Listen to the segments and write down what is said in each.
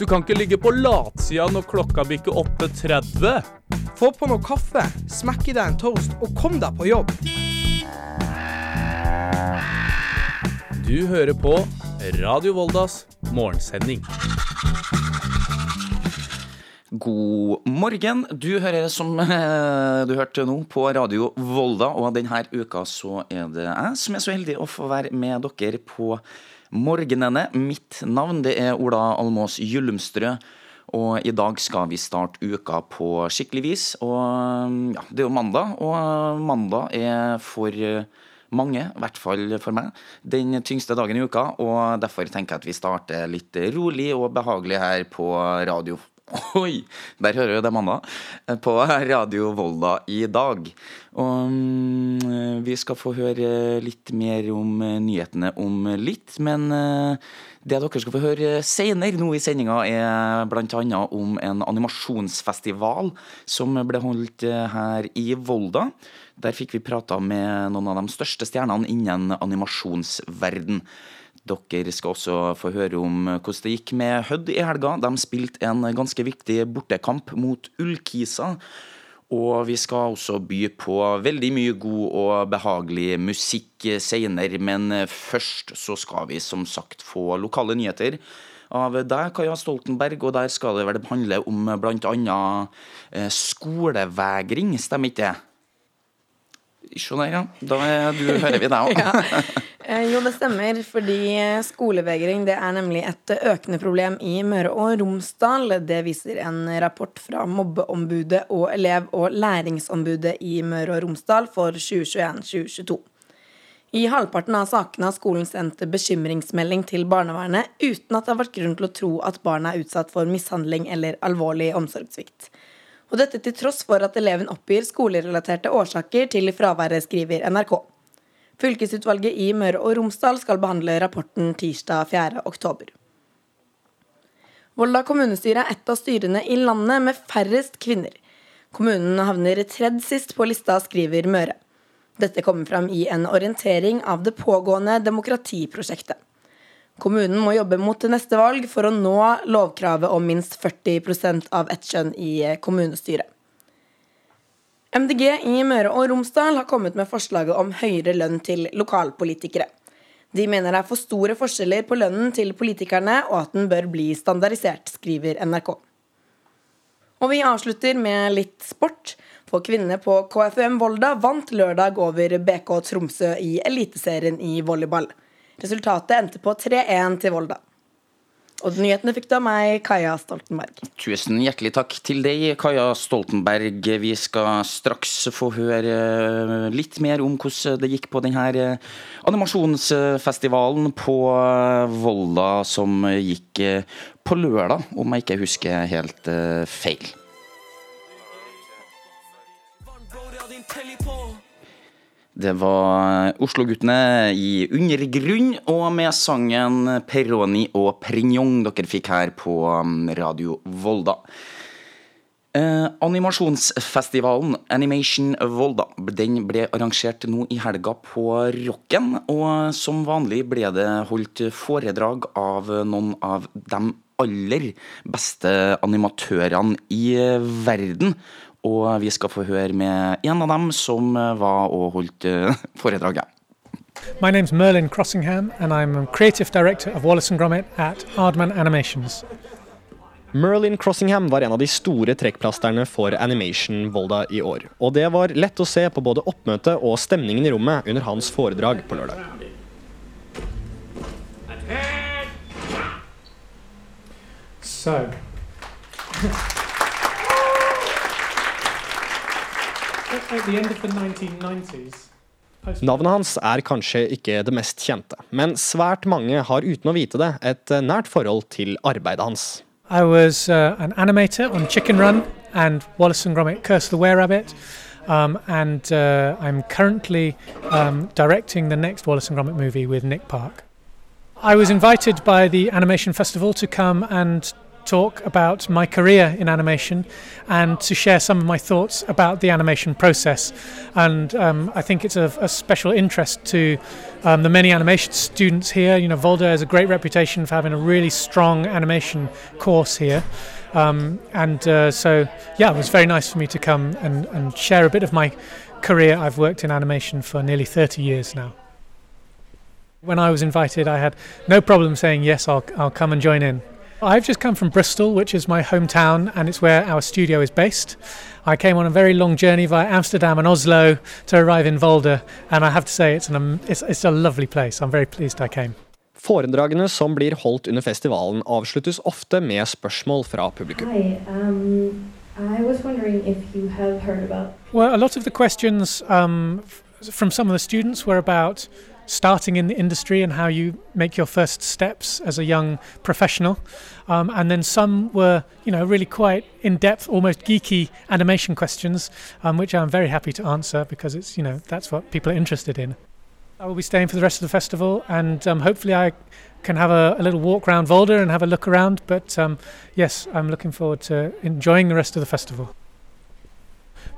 Du kan ikke ligge på latsida når klokka bikker 8.30. Få på noe kaffe, smekk i deg en toast og kom deg på jobb. Du hører på Radio Voldas morgensending. God morgen. Du hører som eh, du hørte nå på Radio Volda, og denne uka så er det jeg som er så heldig å få være med dere på morgenene. Mitt navn det er Ola Almås Gyllumstrø. Og i dag skal vi starte uka på skikkelig vis. Og ja, det er jo mandag, og mandag er for mange, i hvert fall for meg, den tyngste dagen i uka. Og derfor tenker jeg at vi starter litt rolig og behagelig her på radio Oi! Der hører jo det mandag. På Radio Volda i dag. Og mm, vi skal få høre litt mer om nyhetene om litt. Men eh, det dere skal få høre senere nå i sendinga, er bl.a. om en animasjonsfestival som ble holdt eh, her i Volda. Der fikk vi prata med noen av de største stjernene innen animasjonsverden. Dere skal også få høre om hvordan det gikk med Hødd i helga. De spilte en ganske viktig bortekamp mot Ullkisa. Og vi skal også by på veldig mye god og behagelig musikk senere, men først så skal vi som sagt få lokale nyheter av deg, Kaja Stoltenberg, og der skal det vel handle om bl.a. Eh, skolevegring, stemmer ikke det? Se ja. Da du, hører vi deg òg. ja. Eh, jo, det stemmer, fordi skolevegring det er nemlig et økende problem i Møre og Romsdal. Det viser en rapport fra Mobbeombudet og Elev- og læringsombudet i Møre og Romsdal for 2021-2022. I halvparten av sakene har skolen sendt bekymringsmelding til barnevernet uten at det har vært grunn til å tro at barna er utsatt for mishandling eller alvorlig omsorgssvikt. Og dette til tross for at eleven oppgir skolerelaterte årsaker til fraværet, skriver NRK. Fylkesutvalget i Møre og Romsdal skal behandle rapporten tirsdag 4. oktober. Volda kommunestyre er et av styrene i landet med færrest kvinner. Kommunen havner tredd sist på lista, skriver Møre. Dette kommer fram i en orientering av det pågående demokratiprosjektet. Kommunen må jobbe mot neste valg for å nå lovkravet om minst 40% av ett kjønn i kommunestyret. MDG i Møre og Romsdal har kommet med forslaget om høyere lønn til lokalpolitikere. De mener det er for store forskjeller på lønnen til politikerne, og at den bør bli standardisert, skriver NRK. Og vi avslutter med litt sport. For kvinnene på KFUM Volda vant lørdag over BK Tromsø i Eliteserien i volleyball. Resultatet endte på 3-1 til Volda. Og nyhetene fikk du av meg, Kaja Stoltenberg. Tusen hjertelig takk til deg, Kaja Stoltenberg. Vi skal straks få høre eh, litt mer om hvordan det gikk på denne eh, animasjonsfestivalen på eh, Volda som gikk på lørdag, om jeg ikke husker helt feil. Det var Oslo-guttene i Undergrunn, og med sangen Peroni og Prignon dere fikk her på um, Radio Volda. Eh, animasjonsfestivalen Animation Volda den ble arrangert nå i helga på Rocken. Og som vanlig ble det holdt foredrag av noen av de aller beste animatørene i verden. Og vi skal få høre med en av dem som var og holdt eh, foredraget. My name's Merlin Crossingham, and I'm creative director of Wallace Gromit at Aardman Animations. Merlin Crossingham var en av de store trekkplasterne for Animation Volda i år. Og det var lett å se på både oppmøtet og stemningen i rommet under hans foredrag på lørdag. So. Navnet hans er kanskje ikke det mest kjente, men svært mange har uten å vite det et eh, nært forhold til arbeidet hans. I was uh, an animator on Chicken Run and Wallace and Gromit Curse the Were-Rabbit. Um, and uh, I'm currently um, directing the next Wallace and Gromit movie with Nick Park. I was invited by the Animation Festival to come and talk about my career in animation and to share some of my thoughts about the animation process. And um, I think it's of a special interest to um, the many animation students here. You know, Volda has a great reputation for having a really strong animation course here. Um, and uh, so, yeah, it was very nice for me to come and, and share a bit of my career. I've worked in animation for nearly 30 years now. When I was invited, I had no problem saying yes, I'll, I'll come and join in. I've just come from Bristol, which is my hometown, and it's where our studio is based. I came on a very long journey via Amsterdam and Oslo to arrive in Volda, and I have to say it's, an, it's, it's a lovely place. I'm very pleased I came. Foredragene som blir holdt under festivalen, avsluttes ofte med spørsmål fra publikum. Hi, um, I was wondering if you have heard about. Well, a lot of the questions um, from some of the students were about starting in the industry and how you make your first steps as a young professional. Um, and then some were, you know, really quite in-depth, almost geeky animation questions, um, which I'm very happy to answer because it's, you know, that's what people are interested in. I will be staying for the rest of the festival, and um, hopefully I can have a, a, little walk around Volda and have a look around. But um, yes, I'm looking forward to enjoying the rest of the festival.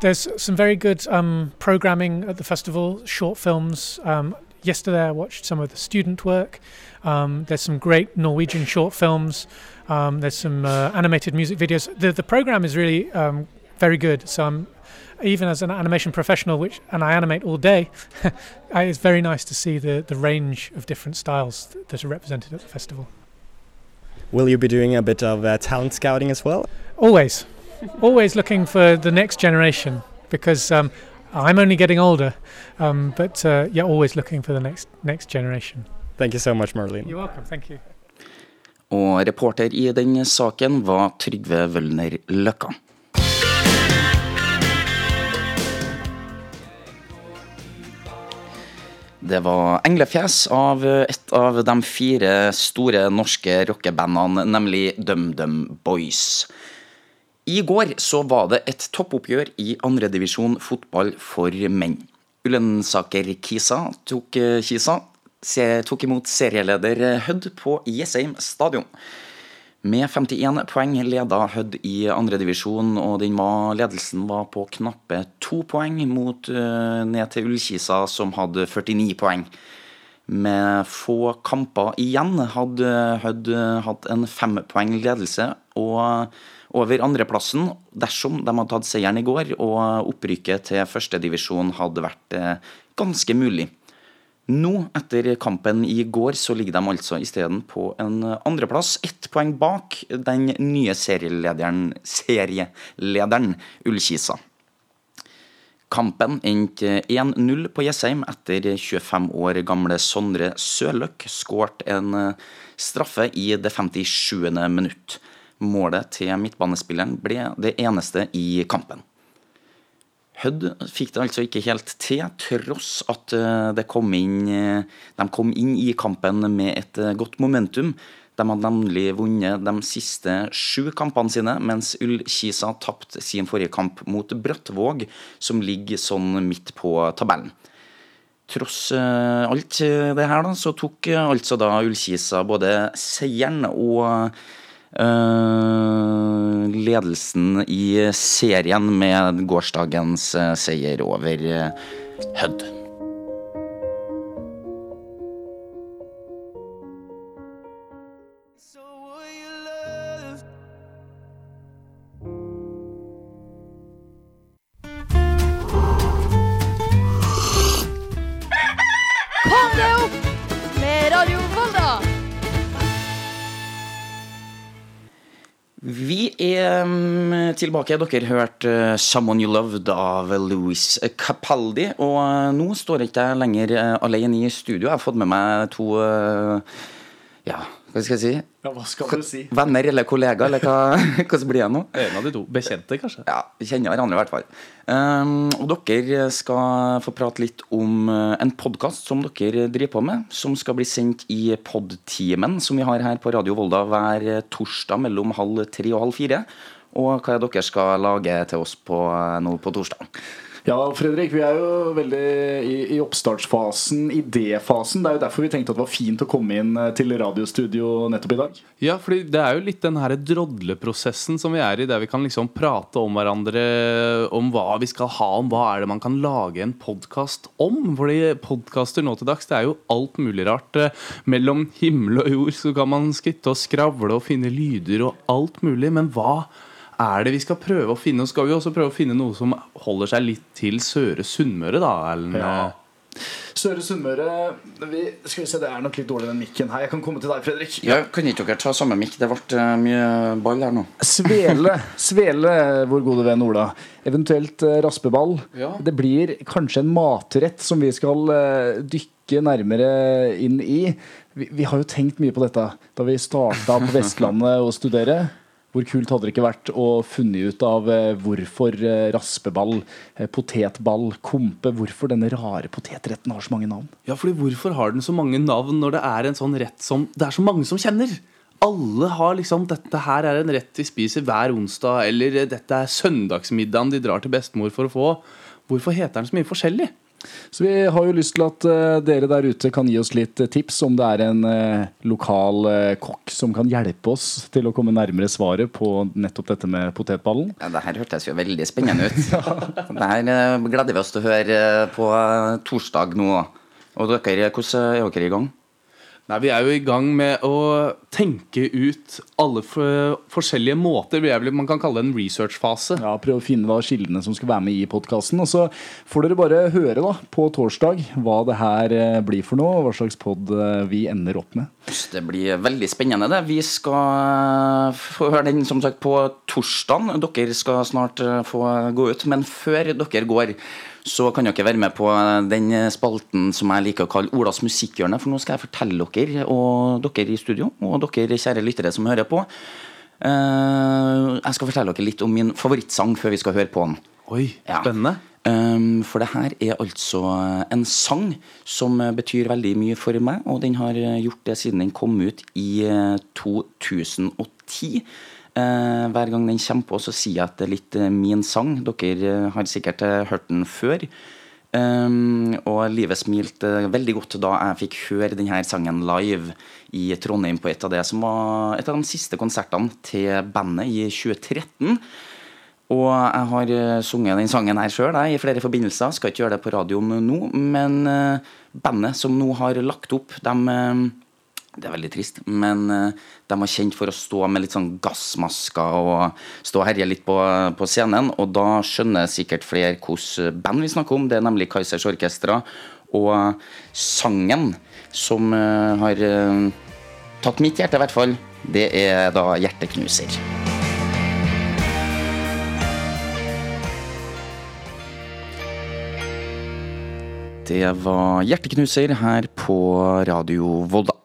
There's some very good um, programming at the festival, short films. Um, yesterday I watched some of the student work. Um, there's some great Norwegian short films. Um, there's some uh, animated music videos. The, the program is really very good. So I'm even as an animation professional, which and I animate all day, it's very nice to see the the range of different styles that are represented at the festival. Will you be doing a bit of uh, talent scouting as well? Always, always looking for the next generation because um, I'm only getting older, um, but uh, yeah, always looking for the next next generation. Thank you so much, Marlene. You're welcome. Thank you. Og reporter i den saken var Trygve Wølner Løkka. Det var englefjes av et av de fire store norske rockebandene, nemlig DumDum Boys. I går så var det et toppoppgjør i andredivisjon fotball for menn. Ullensaker Kisa tok, Kisa tok imot serieleder Hødd på Jessheim stadion. Med 51 poeng leda Hødd i andredivisjon, og den var, ledelsen var på knappe to poeng mot uh, ned til Ullkisa, som hadde 49 poeng. Med få kamper igjen hadde Hødd hatt en fempoeng ledelse og over andreplassen dersom de hadde tatt seieren i går og opprykket til førstedivisjon hadde vært uh, ganske mulig. Nå, etter kampen i går, så ligger de altså isteden på en andreplass. Ett poeng bak den nye serielederen, serielederen Ullkisa. Kampen endte 1-0 på Jessheim etter 25 år gamle Sondre Sørløk skåret en straffe i det 57. minutt. Målet til midtbanespilleren ble det eneste i kampen. Hødd fikk det altså ikke helt til, tross at det kom inn, de kom inn i kampen med et godt momentum. De hadde nemlig vunnet de siste sju kampene sine, mens Ullkisa tapte sin forrige kamp mot Brattvåg, som ligger sånn midt på tabellen. Tross alt det her, da, så tok altså da Ullkisa både seieren og ledelsen i serien med gårsdagens uh, seier over uh, Hødd. Tilbake. Dere hørte uh, 'Someone You Loved' av Louis Capaldi. Og uh, nå står jeg ikke jeg lenger uh, alene i studio. Jeg har fått med meg to Ja, hva skal jeg si? Ja, hva skal du si? Venner eller kollegaer, eller hva, som blir jeg nå? En av de to. Bekjente, kanskje? Ja, vi kjenner hverandre i hvert fall. Um, og dere skal få prate litt om en podkast som dere driver på med, som skal bli sendt i Podtimen, som vi har her på Radio Volda hver torsdag mellom halv tre og halv fire. Og hva er dere skal lage til oss på, nå på torsdag? Ja, Fredrik, vi er jo veldig i, i oppstartsfasen, idéfasen. Det er jo derfor vi tenkte at det var fint å komme inn eh, til radiostudio nettopp i dag. Ja, fordi det er jo litt den her drodleprosessen som vi er i, der vi kan liksom prate om hverandre, om hva vi skal ha, om hva er det man kan lage en podkast om. Fordi podkaster nå til dags, det er jo alt mulig rart. Eh, Mellom himmel og jord så kan man skritte og skravle og finne lyder og alt mulig, men hva er det vi skal prøve å finne? Og skal vi også prøve å finne noe som holder seg litt til Søre Sunnmøre, da? Ellen? Ja. Søre Sunnmøre Skal vi se, Det er nok litt dårlig den mikken her. Jeg kan komme til deg, Fredrik. Ja, Kan ikke dere ta samme mikk? Det ble eh, mye ball her nå. Svele, Svele, vår gode venn Ola. Eventuelt eh, raspeball. Ja. Det blir kanskje en matrett som vi skal eh, dykke nærmere inn i. Vi, vi har jo tenkt mye på dette da vi starta på Vestlandet å studere. Hvor kult hadde det ikke vært å funne ut av eh, hvorfor eh, raspeball, eh, potetball, kompe Hvorfor denne rare potetretten har så mange navn? Ja, fordi hvorfor har den så mange navn når det er en sånn rett som det er så mange som kjenner? Alle har liksom 'Dette her er en rett vi spiser hver onsdag', eller 'Dette er søndagsmiddagen de drar til bestemor for å få'. Hvorfor heter den så mye forskjellig? Så vi har jo lyst til at eh, dere der ute kan gi oss litt eh, tips om det er en eh, lokal kokk som kan hjelpe oss til å komme nærmere svaret på nettopp dette med potetballen. Ja, det her hørtes jo veldig spennende ut. Det her gleder vi oss til å høre på torsdag nå. Og dere, hvordan er dere i gang? Nei, Vi er jo i gang med å tenke ut alle for, forskjellige måter. Vi er vel, man kan kalle det en researchfase. Ja, Prøve å finne da kildene som skal være med i podkasten. Og så får dere bare høre da på torsdag hva det her eh, blir for noe, og hva slags pod eh, vi ender opp med. Det blir veldig spennende. det Vi skal få høre den som sagt på torsdag. Dere skal snart eh, få gå ut. Men før dere går, så kan dere være med på den spalten som jeg liker å kalle Olas musikkhjørne. For nå skal jeg fortelle dere, og dere i studio, og dere kjære lyttere som hører på eh, Jeg skal fortelle dere litt om min favorittsang før vi skal høre på den. Oi, Ja. spennende. Um, for det her er altså en sang som eh, betyr veldig mye for meg, og den har eh, gjort det siden den kom ut i eh, 2010. Eh, hver gang den kommer på, så sier jeg at det er litt eh, min sang. Dere eh, har sikkert eh, hørt den før. Um, og livet smilte veldig godt da jeg fikk høre denne sangen live i Trondheim på et av, det som var, et av de siste konsertene til bandet i 2013. Og jeg har sunget den sangen her sjøl i flere forbindelser. Skal ikke gjøre det på radioen nå. Men bandet som nå har lagt opp, de Det er veldig trist, men eh, de var kjent for å stå med litt sånn gassmasker og stå og herje litt på, på scenen. Og da skjønner sikkert flere hvilket band vi snakker om. Det er nemlig Kaizers Orkestra. Og sangen som eh, har eh, tatt mitt hjerte, i hvert fall, det er da 'Hjerteknuser'. Det var Hjerteknuser her på Radio Volda.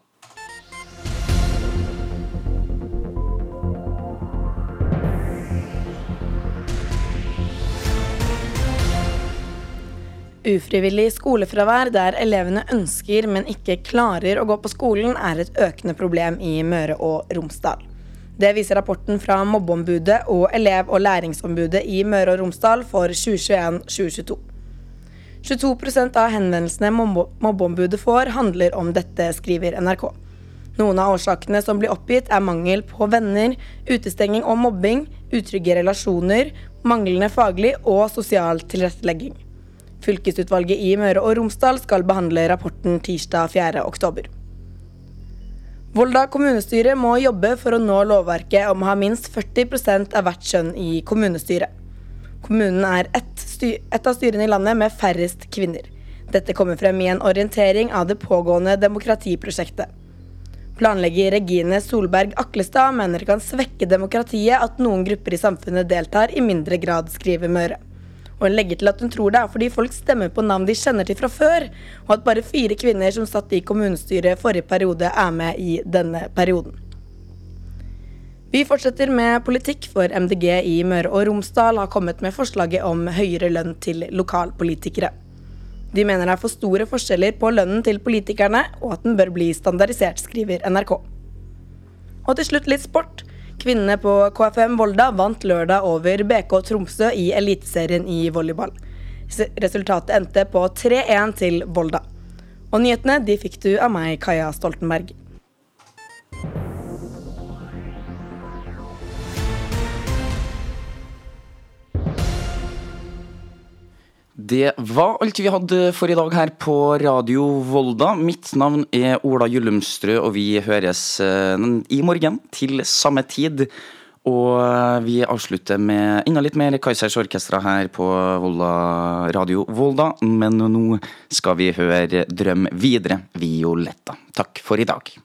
Ufrivillig skolefravær der elevene ønsker, men ikke klarer å gå på skolen, er et økende problem i Møre og Romsdal. Det viser rapporten fra Mobbeombudet og Elev- og læringsombudet i Møre og Romsdal for 2021-2022. 22 av henvendelsene Mobbeombudet får, handler om dette, skriver NRK. Noen av årsakene som blir oppgitt, er mangel på venner, utestenging og mobbing, utrygge relasjoner, manglende faglig og sosial tilrettelegging. Fylkesutvalget i Møre og Romsdal skal behandle rapporten tirsdag 4. oktober. Volda kommunestyre må jobbe for å nå lovverket om å ha minst 40 av hvert kjønn i kommunestyret. Kommunen er et av styrene i landet med færrest kvinner. Dette kommer frem i en orientering av det pågående demokratiprosjektet. Planlegger Regine Solberg Aklestad mener det kan svekke demokratiet at noen grupper i samfunnet deltar i mindre grad, skriver Møre. Og hun legger til at hun tror det er fordi folk stemmer på navn de kjenner til fra før, og at bare fire kvinner som satt i kommunestyret forrige periode, er med i denne perioden. Vi fortsetter med politikk, for MDG i Møre og Romsdal har kommet med forslaget om høyere lønn til lokalpolitikere. De mener det er for store forskjeller på lønnen til politikerne, og at den bør bli standardisert, skriver NRK. Og til slutt litt sport. Kvinnene på KFM Volda vant lørdag over BK Tromsø i Eliteserien i volleyball. Resultatet endte på 3-1 til Volda. Og nyhetene de fikk du av meg, Kaja Stoltenberg. Det var alt vi hadde for i dag her på Radio Volda. Mitt navn er Ola Gyllumstrø, og vi høres eh, i morgen til samme tid. Og eh, vi avslutter med enda litt mer Kaizers Orkestra her på Volda, Radio Volda. Men nå skal vi høre Drøm videre, Violetta. Takk for i dag.